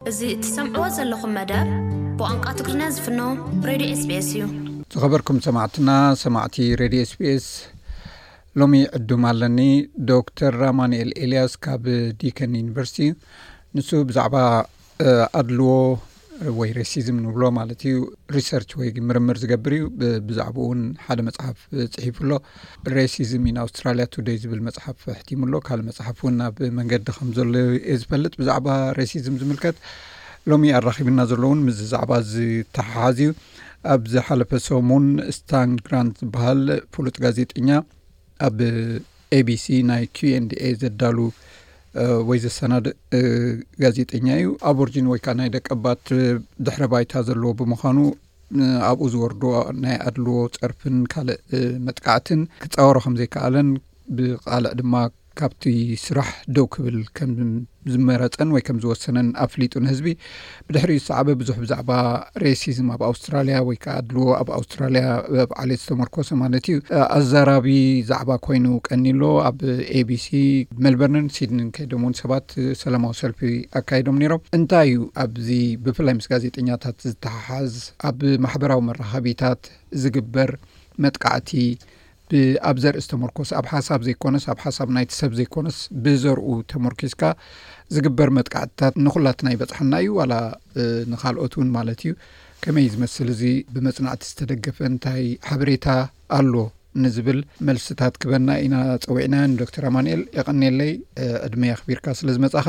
እዚ እትሰምዕዎ ዘለኹም መደብ ብቋንቋ ትግርኛ ዝፍኖ ሬድዮ ኤስቢኤስ እዩ። ዝኸበርኩም ሰማዕትና ሰማዕቲ ሬድዮ ስፔስ ሎሚ ዕዱም ኣለኒ ዶክተር ራማንኤል ኤልያስ ካብ ዲከን ዩኒቨርሲቲ ንሱ ብዛዕባ ኣድልዎ ወይ ሬሲዝም ንብሎ ማለት እዩ ሪሰርች ወይ ምርምር ዝገብር እዩ ብዛዕባኡ እውን ሓደ መፅሓፍ ፅሒፉ ኣሎ ሬሲዝም ን ኣውስትራሊያ ቱደይ ዝብል መፅሓፍ ሕቲሙ ኣሎ ካልእ መፅሓፍ እውን ናብ መንገዲ ከምዘሎ እየ ዝፈልጥ ብዛዕባ ሬሲዝም ዝምልከት ሎሚ ኣራኪብና ዘሎውን ምስ ዛዕባ ዝተሓሓዝ እዩ ኣብ ዝሓለፈ ሰሙን ስታን ግራንት ዝበሃል ፍሉጥ ጋዜጠኛ ኣብ ኤቢሲ ናይ ኪዩ ኤንድ ኤ ዘዳሉ ወይ ዘሰናድእ ጋዜጠኛ እዩ ኣቦርጂን ወይ ከዓ ናይ ደቀባት ድሕረ ባይታ ዘለዎ ብምዃኑ ኣብኡ ዝወርዶ ናይ ኣድልዎ ፀርፍን ካልእ መጥቃዕትን ክፃወሮ ከም ዘይከኣለን ብቃልዕ ድማ ካብቲ ስራሕ ደው ክብል ከም ዝመረጸን ወይ ከም ዝወሰነን ኣፍሊጡ ንህዝቢ ብድሕሪኡ ዝሰዓበ ብዙሕ ብዛዕባ ሬሲዝም ኣብ ኣውስትራልያ ወይ ከዓ ኣድልዎ ኣብ ኣውስትራልያ ኣብ ዓሌት ዝተመርኮሰ ማለት እዩ ኣዛራቢ ዛዕባ ኮይኑ ቀኒሎ ኣብ ኤቢሲ ሜልበርንን ሲድንን ከይዶም እውን ሰባት ሰላማዊ ሰልፊ ኣካይዶም ነይሮም እንታይ እዩ ኣብዚ ብፍላይ ምስ ጋዜጠኛታት ዝተሓሓዝ ኣብ ማሕበራዊ መራኸቢታት ዝግበር መጥቃዕቲ ብ ኣብ ዘርኢ ዝተመርኮሰ፣ ኣብ ሓሳብ ዘይኮነስ፣ ኣብ ሓሳብ ናይቲ ሰብ ዘይኮነስ ብዘርኡ ተመርኪስካ ዝግበር መጥቃዕትታት ንኹላትና ይበጽሓና እዩ ዋላ ንካልኦት እውን ማለት እዩ። ከመይ ዝመስል እዚ ብመጽናዕቲ ዝተደገፈ እንታይ ሓበሬታ ኣሎ ንዝብል መልስታት ክበና ኢና ጸዊዕናዮ ንዶክተር ኣማንኤል የቐንየለይ ዕድመ የኽቢርካ ስለ ዝመጻኻ።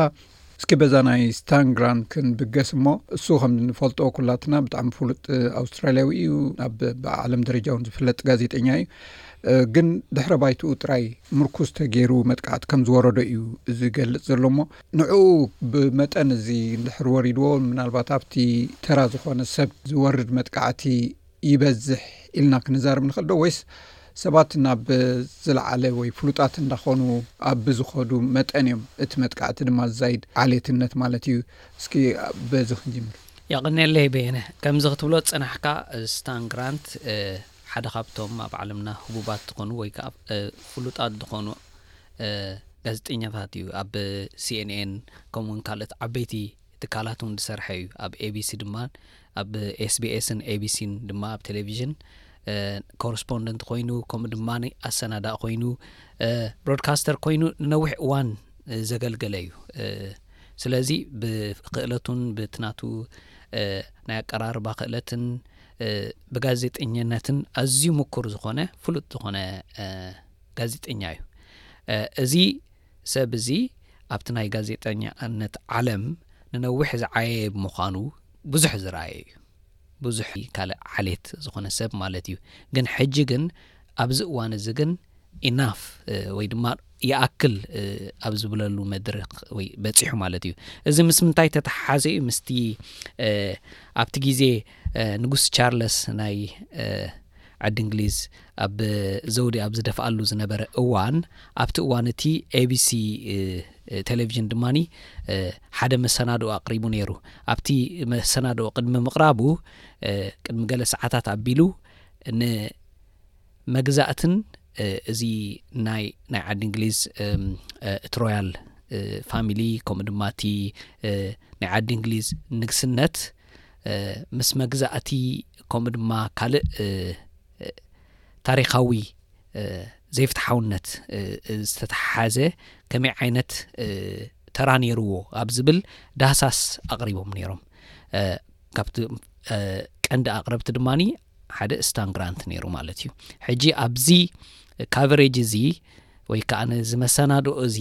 እስኪ በዛ ናይ ስታን ግራንት ክንብገስ እሞ እሱ ከም ንፈልጦ ኩላትና ብጣዕሚ ፍሉጥ ኣውስትራልያዊ እዩ ናብ ብዓለም ደረጃ እውን ዝፍለጥ ጋዜጠኛ እዩ ግን ድሕረ ባይትኡ ጥራይ ምርኩስ ተገይሩ መጥቃዕቲ ከም ዝወረዶ እዩ እዚ ገልፅ ዘሎ ሞ ንዕኡ ብመጠን እዚ ንድሕር ወሪድዎ ምናልባት ኣብቲ ተራ ዝኾነ ሰብ ዝወርድ መጥቃዕቲ ይበዝሕ ኢልና ክንዛርብ ንክእል ዶ ወይስ ሰባት ናብ ዝለዓለ ወይ ፍሉጣት እንዳኾኑ ኣብ ብዝኸዱ መጠን እዮም እቲ መጥቃዕቲ ድማ ዝዛይድ ዓሌትነት ማለት እዩ እስኪ በዚ ክንጅምር። የቐኔለይ በየነ ከምዚ ክትብሎ ዝጸናሕካ ስታን ግራንት ሓደ ካብቶም ኣብ ዓለምና ህቡባት ዝኾኑ ወይ ከኣ ፍሉጣት ዝኾኑ ጋዜጠኛታት እዩ ኣብ ሲኤንኤን ከምኡውን ካልኦት ዓበይቲ ትካላት እውን ዝሰርሐ እዩ። ኣብ ኤቢሲ ድማ ኣብ ኤስቢኤስን ኤቢሲን ድማ ኣብ ቴሌቪዥን ኮረስፖንደንት ኮይኑ ከምኡ ድማ ኣሰናዳእ ኮይኑ ብሮድካስተር ኮይኑ ንነዊሕ እዋን ዘገልገለ እዩ። ስለዚ ብክእለቱን ብትናቱ ናይ ኣቀራርባ ክእለትን ብጋዜጠኛነትን ኣዝዩ ምኩር ዝኾነ ፍሉጥ ዝኾነ ጋዜጠኛ እዩ እዚ ሰብ እዚ ኣብቲ ናይ ጋዜጠኛነት ዓለም ንነዊሕ ዝዓየየ ብምዃኑ ብዙሕ ዝረኣየ እዩ። ብዙሕ ካልእ ዓሌት ዝኾነ ሰብ ማለት እዩ። ግን ሕጂ ግን ኣብዚ እዋን እዚ ግን ኢናፍ ወይ ድማ ይኣክል ኣብ ዝብለሉ መድርኽ ወይ በጺሑ ማለት እዩ። እዚ ምስ ምንታይ ተተሓሓዘ እዩ? ምስቲ ኣብቲ ግዜ ንጉስ ቻርለስ ናይ ዓዲ እንግሊዝ ኣብ ዘውዲ ኣብ ዝደፍኣሉ ዝነበረ እዋን ኣብቲ እዋን እቲ ኤቢሲ ቴሌቭዥን ድማ ሓደ መሰናድኦ ኣቕሪቡ ነይሩ። ኣብቲ መሰናድኦ ቅድሚ ምቕራቡ ቅድሚ ገለ ሰዓታት ኣቢሉ ንመግዛእትን እዚ ናይ ናይ ዓዲ እንግሊዝ እቲ ሮያል ፋሚሊ ከምኡ ድማ እቲ ናይ ዓዲ እንግሊዝ ንግስነት ምስ መግዛእቲ ከምኡ ድማ ካልእ ታሪኻዊ ዘይፍትሓውነት ዝተተሓሓዘ ከመይ ዓይነት ተራ ነይርዎ ኣብ ዝብል ዳህሳስ ኣቕሪቦም ነይሮም ካብቲ ቀንዲ ኣቕረብቲ ድማ ሓደ ስታን ግራንት ነይሩ ማለት እዩ ሕጂ ኣብዚ ካቨሬጅ እዚ ወይ ከዓ ነዚ መሰናድኦ እዚ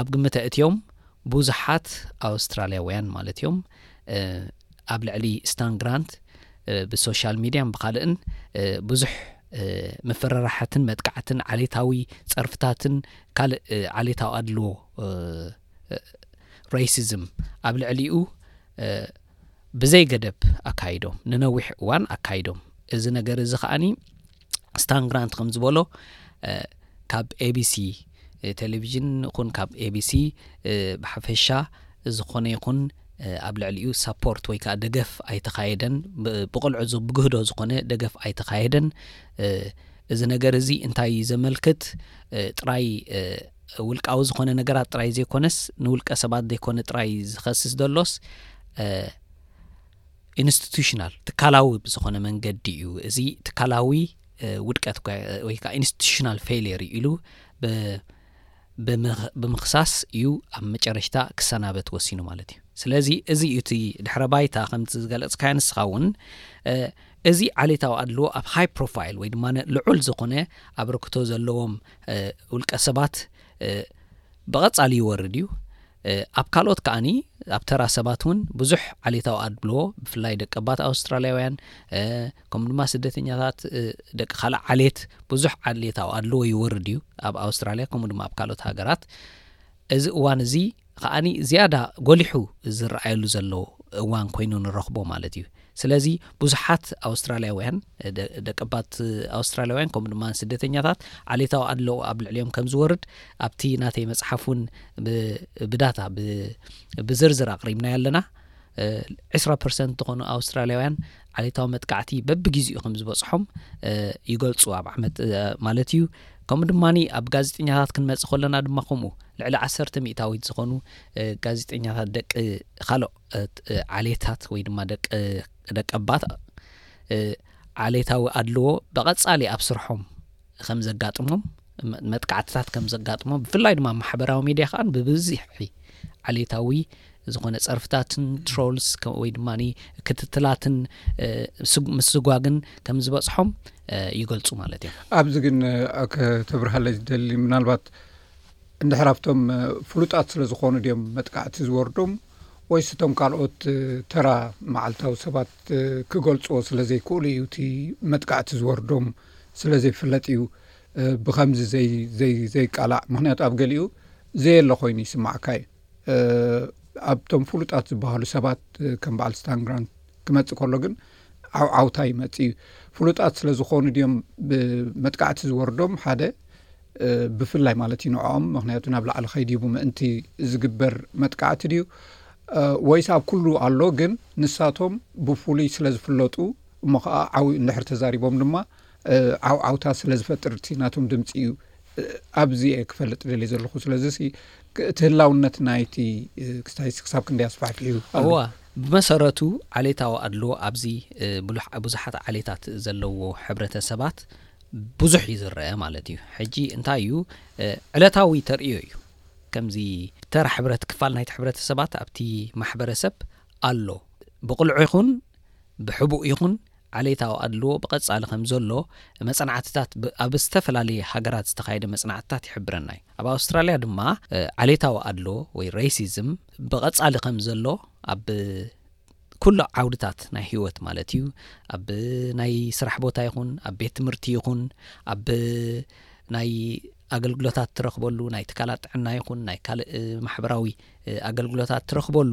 ኣብ ግምት ኣእትዮም ብዙሓት ኣውስትራልያውያን ማለት እዮም ኣብ ልዕሊ ስታን ግራንት ብሶሻል ሚድያን ብካልእን ብዙሕ ምፍርራሓትን መጥቃዕትን ዓሌታዊ ጸርፍታትን ካልእ ዓሌታዊ ኣድልዎ ሬሲዝም ኣብ ልዕሊኡ ብዘይ ገደብ ኣካይዶም ንነዊሕ እዋን ኣካይዶም እዚ ነገር እዚ ከዓኒ ስታን ግራንት ከም ዝበሎ ካብ ኤቢሲ ቴሌቭዥን ኹን ካብ ኤቢሲ ብሓፈሻ ዝኾነ ይኹን ኣብ ልዕሊኡ ሳፖርት ወይ ከዓ ደገፍ ኣይተኻየደን ብቆልዑ ብግህዶ ዝኾነ ደገፍ ኣይተኻየደን እዚ ነገር እዚ እንታይ እዩ ዘመልክት ጥራይ ውልቃዊ ዝኾነ ነገራት ጥራይ ዘይኮነስ ንውልቀ ሰባት ዘይኮነ ጥራይ ዝኸስስ ዘሎስ ኢንስቲቱሽናል ትካላዊ ብዝኾነ መንገዲ እዩ እዚ ትካላዊ ውድቀት ወይ ከዓ ኢንስቲቱሽናል ፌልየር እዩ ኢሉ ብምክሳስ እዩ ኣብ መጨረሽታ ክሰናበት ወሲኑ ማለት እዩ ስለዚ እዚ እዩ እቲ ድሕረ ባይታ ከምቲ ዝገለፅካዮ ንስኻ እውን እዚ ዓሌታዊ ኣድልዎ ኣብ ሃይ ፕሮፋይል ወይ ድማ ልዑል ዝኾነ ኣበርክቶ ዘለዎም ውልቀ ሰባት ብቐጻሊ ይወርድ እዩ። ኣብ ካልኦት ከኣኒ ኣብ ተራ ሰባት ውን ብዙሕ ዓሌታዊ ኣድልዎ ብፍላይ ደቀባት ኣውስትራልያውያን ከምኡ ድማ ስደተኛታት ደቂ ካልእ ዓሌት ብዙሕ ዓሌታዊ ኣድልዎ ይወርድ እዩ ኣብ ኣውስትራልያ ከምኡ ድማ ኣብ ካልኦት ሃገራት እዚ እዋን እዚ ከኣኒ ዝያዳ ጎሊሑ ዝረኣየሉ ዘሎ እዋን ኮይኑ ንረኽቦ ማለት እዩ። ስለዚ ብዙሓት ኣውስትራልያውያን ደቀባት ኣውስትራልያውያን ከምኡ ድማ ስደተኛታት ዓሌታዊ ኣለው ኣብ ልዕሊኦም ከም ዝወርድ ኣብቲ ናተይ መፅሓፍ እውን ብዳታ ብዝርዝር ኣቕሪብናዮ ኣለና ዕስራ ፐርሰንት ዝኾኑ ኣውስትራልያውያን ዓሌታዊ መጥቃዕቲ በብግዜኡ ከም ዝበፅሖም ይገልፁ ኣብ ዓመት ማለት እዩ ከምኡ ድማ ኣብ ጋዜጠኛታት ክንመፅ ከለና ድማ ከምኡ ልዕሊ ዓሰርተ ሚእታዊት ዝኾኑ ጋዜጠኛታት ደቂ ካልኦ ዓሌታት ወይ ድማ ደቀባት ዓሌታዊ ኣድልዎ ብቐጻሊ ኣብ ስርሖም ከም ዘጋጥሞም መጥቃዕትታት ከም ዘጋጥሞም ብፍላይ ድማ ማሕበራዊ ሚድያ ከዓ ብብዝሒ ዓሌታዊ ዝኾነ ጸርፍታትን ትሮልስ ወይ ድማ ክትትላትን ምስጓግን ከም ዝበጽሖም ይገልጹ ማለት እዮም ኣብዚ ግን ከተብርሃለይ ዝደሊ ምናልባት እንድሕር ኣብቶም ፍሉጣት ስለ ዝኾኑ ድዮም መጥቃዕቲ ዝወርዶም ወይስ እቶም ካልኦት ተራ መዓልታዊ ሰባት ክገልጽዎ ስለ ዘይክእሉ እዩ እቲ መጥቃዕቲ ዝወርዶም ስለ ዘይፍለጥ እዩ ብኸምዚ ዘይቃላዕ ምክንያቱ ኣብ ገሊኡ ዘየለ ኮይኑ ይስማዓካ እዩ። ኣብቶም ፍሉጣት ዝበሃሉ ሰባት ከም በዓል ስታን ግራንት ክመፅእ ከሎ ግን ዓውዓውታ ይመፅ እዩ ፍሉጣት ስለ ዝኾኑ ድዮም ብመጥቃዕቲ ዝወርዶም ሓደ ብፍላይ ማለት እዩ ንዕኦም ምክንያቱ ናብ ላዕሊ ከይድቡ ምእንቲ ዝግበር መጥቃዕቲ ድዩ ወይስ ኣብ ኩሉ ኣሎ ግን ንሳቶም ብፍሉይ ስለ ዝፍለጡ እሞ ከዓ ዓው እንድሕር ተዛሪቦም ድማ ዓውዓውታ ስለ ዝፈጥር እቲ ናቶም ድምፂ እዩ ኣብዚ እየ ክፈልጥ ደልየ ዘለኹ ስለዚ እቲ ህላውነት ናይቲ ክስታይስ ክሳብ ክንደይ ኣስፋሕፊሑ እዩ እዋ ብመሰረቱ ዓሌታዊ ኣድልዎ ኣብዚ ብዙሓት ዓሌታት ዘለዎ ሕብረተሰባት ብዙሕ እዩ ዝረአ ማለት እዩ ሕጂ እንታይ እዩ ዕለታዊ ተርእዮ እዩ ከምዚ ተራ ሕብረት ክፋል ናይቲ ሕብረተሰባት ኣብቲ ማሕበረሰብ ኣሎ ብቕልዑ ይኹን ብሕቡእ ይኹን ዓሌታዊ ኣድልዎ ብቐጻሊ ከም ዘሎ መጽናዕትታት ኣብ ዝተፈላለየ ሃገራት ዝተኻየደ መጽናዕትታት ይሕብረና እዩ። ኣብ ኣውስትራልያ ድማ ዓሌታዊ ኣድልዎ ወይ ሬሲዝም ብቐጻሊ ከም ዘሎ ኣብ ኩሉ ዓውድታት ናይ ህይወት ማለት እዩ ኣብ ናይ ስራሕ ቦታ ይኹን ኣብ ቤት ትምህርቲ ይኹን ኣብ ናይ ኣገልግሎታት ትረኽበሉ ናይ ትካላት ጥዕና ይኹን ናይ ካልእ ማሕበራዊ ኣገልግሎታት ትረኽበሉ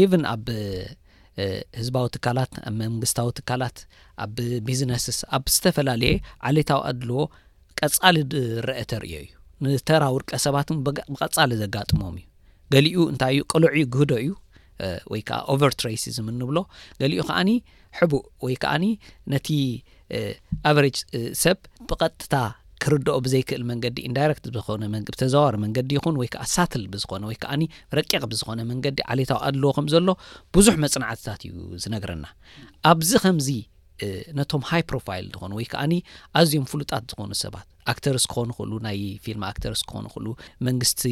ኢቭን ኣብ ህዝባዊ ትካላት፣ ኣብ መንግስታዊ ትካላት፣ ኣብ ቢዝነስስ፣ ኣብ ዝተፈላለየ ዓሌታዊ ኣድልዎ ቀጻሊ ዝረኣ ተርእዮ እዩ። ንተራ ውልቀሰባት እውን ብቐጻሊ ዘጋጥሞም እዩ። ገሊኡ እንታይ እዩ ቅሉዕ እዩ ግህዶ እዩ ወይ ከዓ ኦቨርትሬሲዝም እንብሎ ገሊኡ ከዓኒ ሕቡእ ወይ ከዓኒ ነቲ ኣቨሬጅ ሰብ ብቐጥታ ክርድኦ ብዘይክእል መንገዲ ኢንዳይረክት ብዝኾነ ብተዘዋዋሪ መንገዲ ይኹን ወይ ከዓ ሳትል ብዝኾነ ወይ ከዓ ረቂቕ ብዝኾነ መንገዲ ዓሌታዊ ኣድልዎ ከም ዘሎ ብዙሕ መፅናዕትታት እዩ ዝነግረና ኣብዚ ከምዚ ነቶም ሃይ ፕሮፋይል ዝኾኑ ወይ ከዓኒ ኣዝዮም ፍሉጣት ዝኾኑ ሰባት ኣክተርስ ክኾኑ ይኽእሉ፣ ናይ ፊልም ኣክተርስ ክኾኑ ይኽእሉ፣ መንግስቲ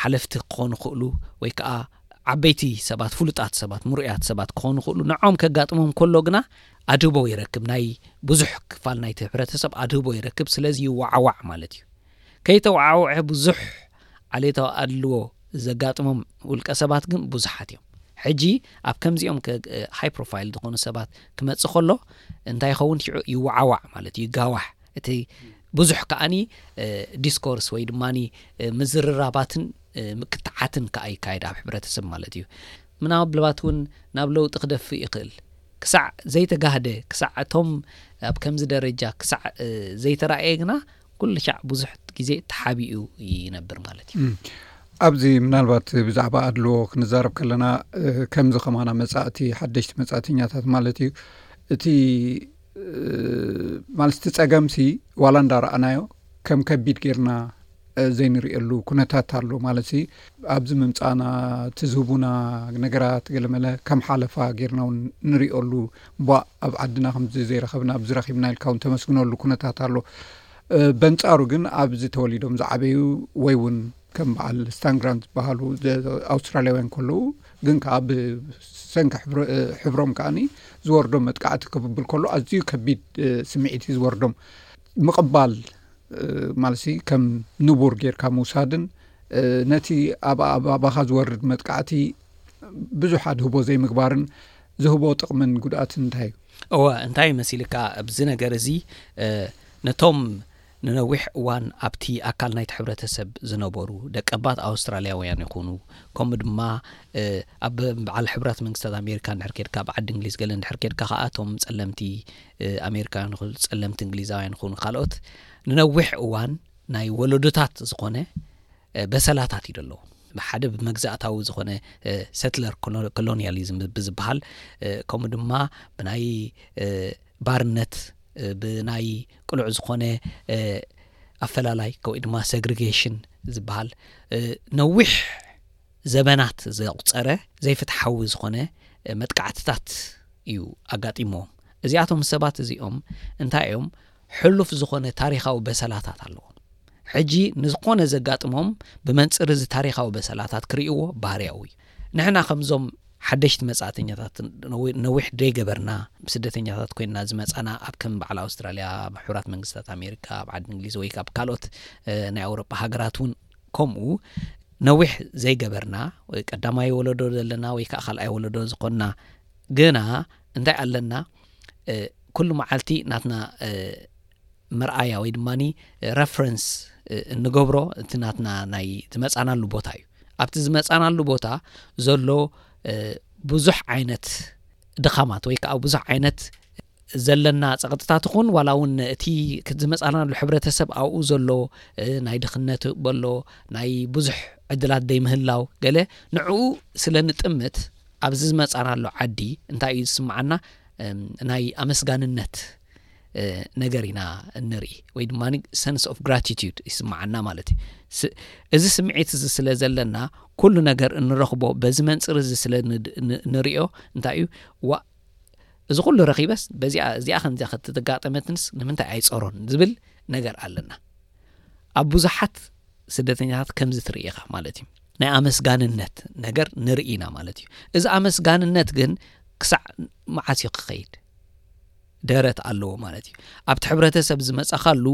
ሓለፍቲ ክኾኑ ይኽእሉ፣ ወይ ከኣ ዓበይቲ ሰባት፣ ፍሉጣት ሰባት፣ ምሩያት ሰባት ክኾኑ ይኽእሉ። ንዖም ከጋጥሞም ከሎ ግና ኣድህቦ ይረክብ፣ ናይ ብዙሕ ክፋል ናይቲ ሕብረተሰብ ኣድህቦ ይረክብ፣ ስለዚ ይወዓዋዕ ማለት እዩ። ከይተወዓውዐ ብዙሕ ዓሌታዊ ኣድልዎ ዘጋጥሞም ውልቀሰባት ግን ብዙሓት እዮም። ሕጂ ኣብ ከምዚኦም high profile ዝኾኑ ሰባት ክመጽእ ከሎ እንታይ ይኸውን ሽዑ ይወዓዋዕ ማለት እዩ ይጋዋሕ እቲ ብዙሕ ከኣኒ ዲስኮርስ ወይ ድማ ምዝርራባትን ምቅትዓትን ከኣ ይካየድ ኣብ ሕብረተሰብ ማለት እዩ። ምናልባት እውን ናብ ለውጢ ክደፍእ ይኽእል ክሳዕ ዘይተጋህደ ክሳዕ እቶም ኣብ ከምዚ ደረጃ ክሳዕ ዘይተራእየ ግና ኩልሻዕ ብዙሕ ግዜ ተሓቢኡ ይነብር ማለት እዩ። ኣብዚ ምናልባት ብዛዕባ ኣድልዎ ክንዛረብ ከለና ከምዚ ከማና መጻእቲ ሓደሽቲ መጻእተኛታት ማለት እዩ እቲ ማለት እቲ ጸገምሲ ዋላ እንዳረኣናዮ ከም ከቢድ ጌርና ዘይንሪእየሉ ኩነታት ኣሎ ማለት ሲ ኣብዚ ምምፃእና እቲ ዝህቡና ነገራት ገለመለ ከም ሓለፋ ጌርና ውን ንሪኦሉ ቧእ ኣብ ዓድና ከምዚ ዘይረኸብና ኣብዚ ረኺብና ኢልካ እውን ተመስግነሉ ኩነታት ኣሎ በንጻሩ ግን ኣብዚ ተወሊዶም ዝዓበዩ ወይ እውን ከም በዓል ስታንግራንት ዝበሃሉ ኣውስትራልያውያን ከለዉ ግን ከዓ ብሰንኪ ሕብሮም ከዓኒ ዝወርዶም መጥቃዕቲ ክብብል ከሎ ኣዝዩ ከቢድ ስምዒት እዩ ዝወርዶም ምቕባል ማለት ከም ንቡር ጌርካ ምውሳድን ነቲ ኣኣባኻ ዝወርድ መጥቃዕቲ ብዙሕ ኣድህቦ ዘይምግባርን ዝህቦ ጥቕምን ጉድኣትን እንታይ እዩ? እወ፣ እንታይ እዩ መሲልካ፣ ኣብዚ ነገር እዚ ነቶም ንነዊሕ እዋን ኣብቲ ኣካል ናይቲ ሕብረተሰብ ዝነበሩ ደቀባት ኣውስትራልያውያን ይኹኑ፣ ከምኡ ድማ ኣብ በዓል ሕቡራት መንግስታት ኣሜሪካ እንድሕር ኬድካ፣ ኣብ ዓዲ እንግሊዝ ገለ እንድሕር ኬድካ ከኣ እቶም ጸለምቲ ኣሜሪካውያን ይኹኑ፣ ጸለምቲ እንግሊዛውያን ይኹኑ ካልኦት ንነዊሕ እዋን ናይ ወለዶታት ዝኾነ በሰላታት እዩ ደለዎ። ብሓደ ብመግዛእታዊ ዝኾነ ሰትለር ኮሎንያሊዝም ብዝበሃል ከምኡ ድማ ብናይ ባርነት ብናይ ቅሉዕ ዝኾነ ኣፈላላይ ከወይ ድማ ሰግሪጌሽን ዝበሃል ነዊሕ ዘበናት ዘቁፀረ ዘይፍትሓዊ ዝኾነ መጥቃዕትታት እዩ ኣጋጢሞዎም። እዚኣቶም ሰባት እዚኦም እንታይ እዮም ሕሉፍ ዝኾነ ታሪኻዊ በሰላታት ኣለዎም። ሕጂ ንዝኾነ ዘጋጥሞም ብመንጽር እዚ ታሪኻዊ በሰላታት ክርእይዎ ባህርያዊ'ዩ። ንሕና ከምዞም ሓደሽቲ መጻእተኛታት ነዊሕ ደይገበርና ስደተኛታት ኮይንና ዝመጻና ኣብ ከም በዓል ኣውስትራልያ፣ ሕቡራት መንግስታት ኣሜሪካ፣ ኣብ ዓዲ እንግሊዝ ወይ ኣብ ካልኦት ናይ ኣውሮጳ ሃገራት እውን ከምኡ ነዊሕ ዘይገበርና ወይ ቀዳማይ ወለዶ ዘለና ወይ ከኣ ካልኣይ ወለዶ ዝኾንና ግና እንታይ ኣለና ኩሉ መዓልቲ ናትና መርኣያ ወይ ድማ ረፍረንስ እንገብሮ እቲ ናትና ናይ ዝመጻናሉ ቦታ እዩ። ኣብቲ ዝመጻናሉ ቦታ ዘሎ ብዙሕ ዓይነት ድኻማት ወይ ከዓ ብዙሕ ዓይነት ዘለና ጸቕጥታት ኹን ዋላ እውን እቲ ዝመጻናሉ ሕብረተሰብ ኣብኡ ዘሎ ናይ ድኽነት በሎ ናይ ብዙሕ ዕድላት ዘይምህላው ገለ ንዕኡ ስለ ንጥምት ኣብዚ ዝመጻናሉ ዓዲ እንታይ እዩ ዝስምዓና ናይ ኣመስጋንነት ነገር ኢና እንርኢ ወይ ድማ ሰንስ ኦፍ ግራቲቱድ ይስምዓና ማለት እዩ እዚ ስምዒት እዚ ስለ ዘለና ኩሉ ነገር እንረኽቦ በዚ መንፅር እዚ ስለ ንሪኦ እንታይ እዩ ዋ እዚ ኩሉ ረኺበስ በዚኣ እዚኣ ከምዚያ ከተተጋጠመትንስ ንምንታይ ኣይፀሮን ዝብል ነገር ኣለና ኣብ ብዙሓት ስደተኛታት ከምዚ ትርኢ ኢኻ ማለት እዩ ናይ ኣመስጋንነት ነገር ንርኢ ኢና ማለት እዩ እዚ ኣመስጋንነት ግን ክሳዕ መዓስ እዩ ክኸይድ ደረት ኣለዎ ማለት እዩ ኣብቲ ሕብረተሰብ ዝመጻኻሉ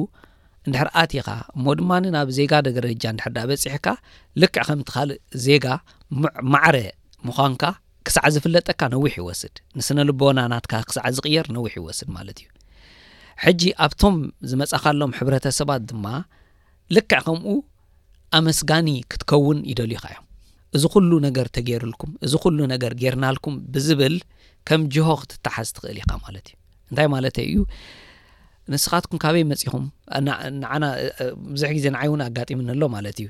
እንድሕር ኣትኻ እሞ ድማ ናብ ዜጋ ደገረጃ እንድሕር ዳ በፂሕካ ልክዕ ከምቲ ካልእ ዜጋ ማዕረ ምዃንካ ክሳዕ ዝፍለጠካ ነዊሕ ይወስድ ንስነ ልቦና ናትካ ክሳዕ ዝቕየር ነዊሕ ይወስድ ማለት እዩ ሕጂ ኣብቶም ዝመጻኻሎም ሕብረተሰባት ድማ ልክዕ ከምኡ ኣመስጋኒ ክትከውን ይደልዩኻ እዮም። እዚ ዅሉ ነገር ተገይሩልኩም፣ እዚ ዅሉ ነገር ጌርናልኩም ብዚብል ከም ጅሆ ኽትተሓዝ ትኽእል ኢኻ ማለት እዩ። እንታይ ማለተይ እዩ? ንስኻትኩም ካበይ መጺኹም? ንዓና ብዙሕ ግዜ ንዓይ እውን ኣጋጢሙኒ ኣሎ ማለት እዩ።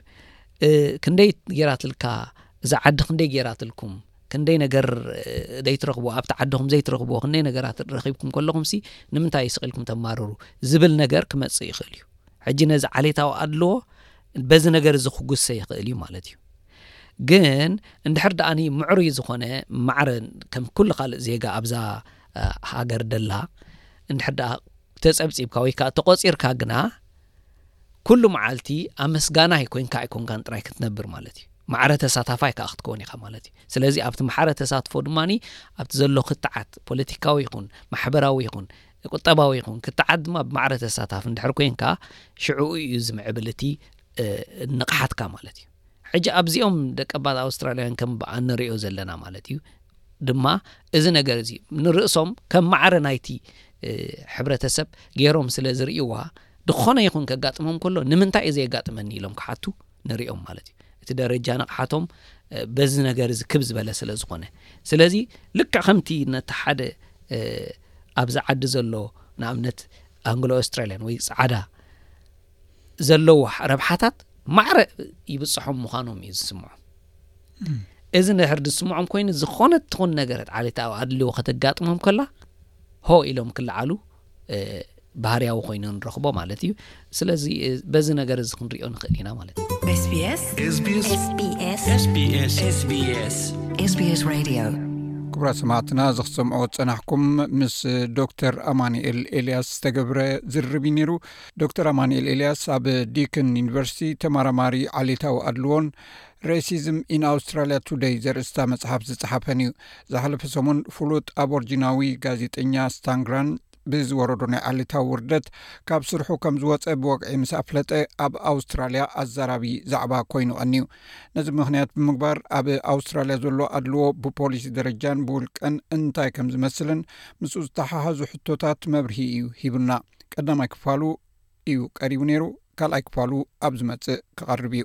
ክንደይ ገይራትልካ እዛ ዓዲ ክንደይ ገይራትልኩም ክንደይ ነገር ዘይትረኽቡ ኣብቲ ዓድኹም ዘይትረኽብዎ ክንደይ ነገራት ረኺብኩም ከለኹም ሲ ንምንታይ ስቂልኩም ተማርሩ ዝብል ነገር ክመጽእ ይኽእል እዩ ሕጂ ነዚ ዓሌታዊ ኣድልዎ በዚ ነገር እዚ ክጉሰ ይኽእል እዩ ማለት እዩ ግን እንድሕር ደኣኒ ምዕሩይ ዝኾነ ማዕረ ከም ኩሉ ካልእ ዜጋ ኣብዛ ሃገር ደላ እንድሕር ደኣ ተጸብጺብካ ወይ ከዓ ተቖጺርካ ግና ኩሉ መዓልቲ ኣመስጋናይ ኮይንካ ኣይኮንካን ጥራይ ክትነብር ማለት እዩ ማዕረ ተሳታፋይ ከዓ ክትከውን ኢኻ ማለት እዩ ስለዚ ኣብቲ ማሕረ ተሳትፎ ድማ ኣብቲ ዘሎ ክትዓት ፖለቲካዊ ይኹን ማሕበራዊ ይኹን ቁጠባዊ ይኹን ክትዓት ድማ ብማዕረ ተሳታፊ እንድሕር ኮይንካ ሽዕኡ እዩ ዝምዕብል እቲ ንቕሓትካ ማለት እዩ ሕጂ ኣብዚኦም ደቀባት ኣውስትራልያውያን ከም በኣ ንሪኦ ዘለና ማለት እዩ ድማ እዚ ነገር እዚ ንርእሶም ከም ማዕረ ናይቲ ሕብረተሰብ ገይሮም ስለ ዝርእይዋ ዝኾነ ይኹን ከጋጥሞም ከሎ ንምንታይ እዩ ዘየጋጥመኒ ኢሎም ክሓቱ ንሪኦም ማለት እዩ እቲ ደረጃ ንቕሓቶም በዚ ነገር እዚ ክብ ዝበለ ስለ ዝኾነ ስለዚ ልክዕ ከምቲ ነቲ ሓደ ኣብዚ ዓዲ ዘሎ ንኣብነት ኣንግሎ ኣስትራልያን ወይ ፃዕዳ ዘለዎ ረብሓታት ማዕረ ይብፅሖም ምዃኖም እዩ ዝስምዖም እዚ ንድሕር ዝስምዖም ኮይኑ ዝኾነ ትኹን ነገረት ዓሌታዊ ኣድልዎ ከተጋጥሞም ከላ ሆ ኢሎም ክለዓሉ ባህርያዊ ኮይኑ ንረኽቦ ማለት እዩ ስለዚ በዚ ነገር እዚ ክንሪኦ ንኽእል ኢና ማለት እዩ ክብራ ሰማዕትና እዚ ክሰምዖ ዝፀናሕኩም ምስ ዶክተር ኣማኒኤል ኤልያስ ዝተገብረ ዝርርብ እዩ ነይሩ ዶክተር ኣማኒኤል ኤልያስ ኣብ ዲክን ዩኒቨርሲቲ ተማራማሪ ዓሌታዊ ኣድልዎን ሬሲዝም ኢን ኣውስትራልያ ቱደይ ዘርእስታ መጽሓፍ ዝጸሓፈን እዩ። ዝሓለፈ ሰሙን ፍሉጥ ኣቦርጂናዊ ጋዜጠኛ ስታንግራን ብዝወረዶ ናይ ዓሌታዊ ውርደት ካብ ስርሑ ከም ዝወጸ ብወግዒ ምስ ኣፍለጠ ኣብ ኣውስትራልያ ኣዛራቢ ዛዕባ ኮይኑ ቐንዩ። ነዚ ምኽንያት ብምግባር ኣብ ኣውስትራልያ ዘሎ ኣድልዎ ብፖሊሲ ደረጃን ብውልቀን እንታይ ከም ዝመስልን ምስኡ ዝተሓሓዙ ሕቶታት መብርሂ እዩ ሂቡና። ቀዳማይ ክፋሉ እዩ ቀሪቡ ነይሩ፣ ካልኣይ ክፋሉ ኣብ ዝመጽእ ክቐርብ እዩ።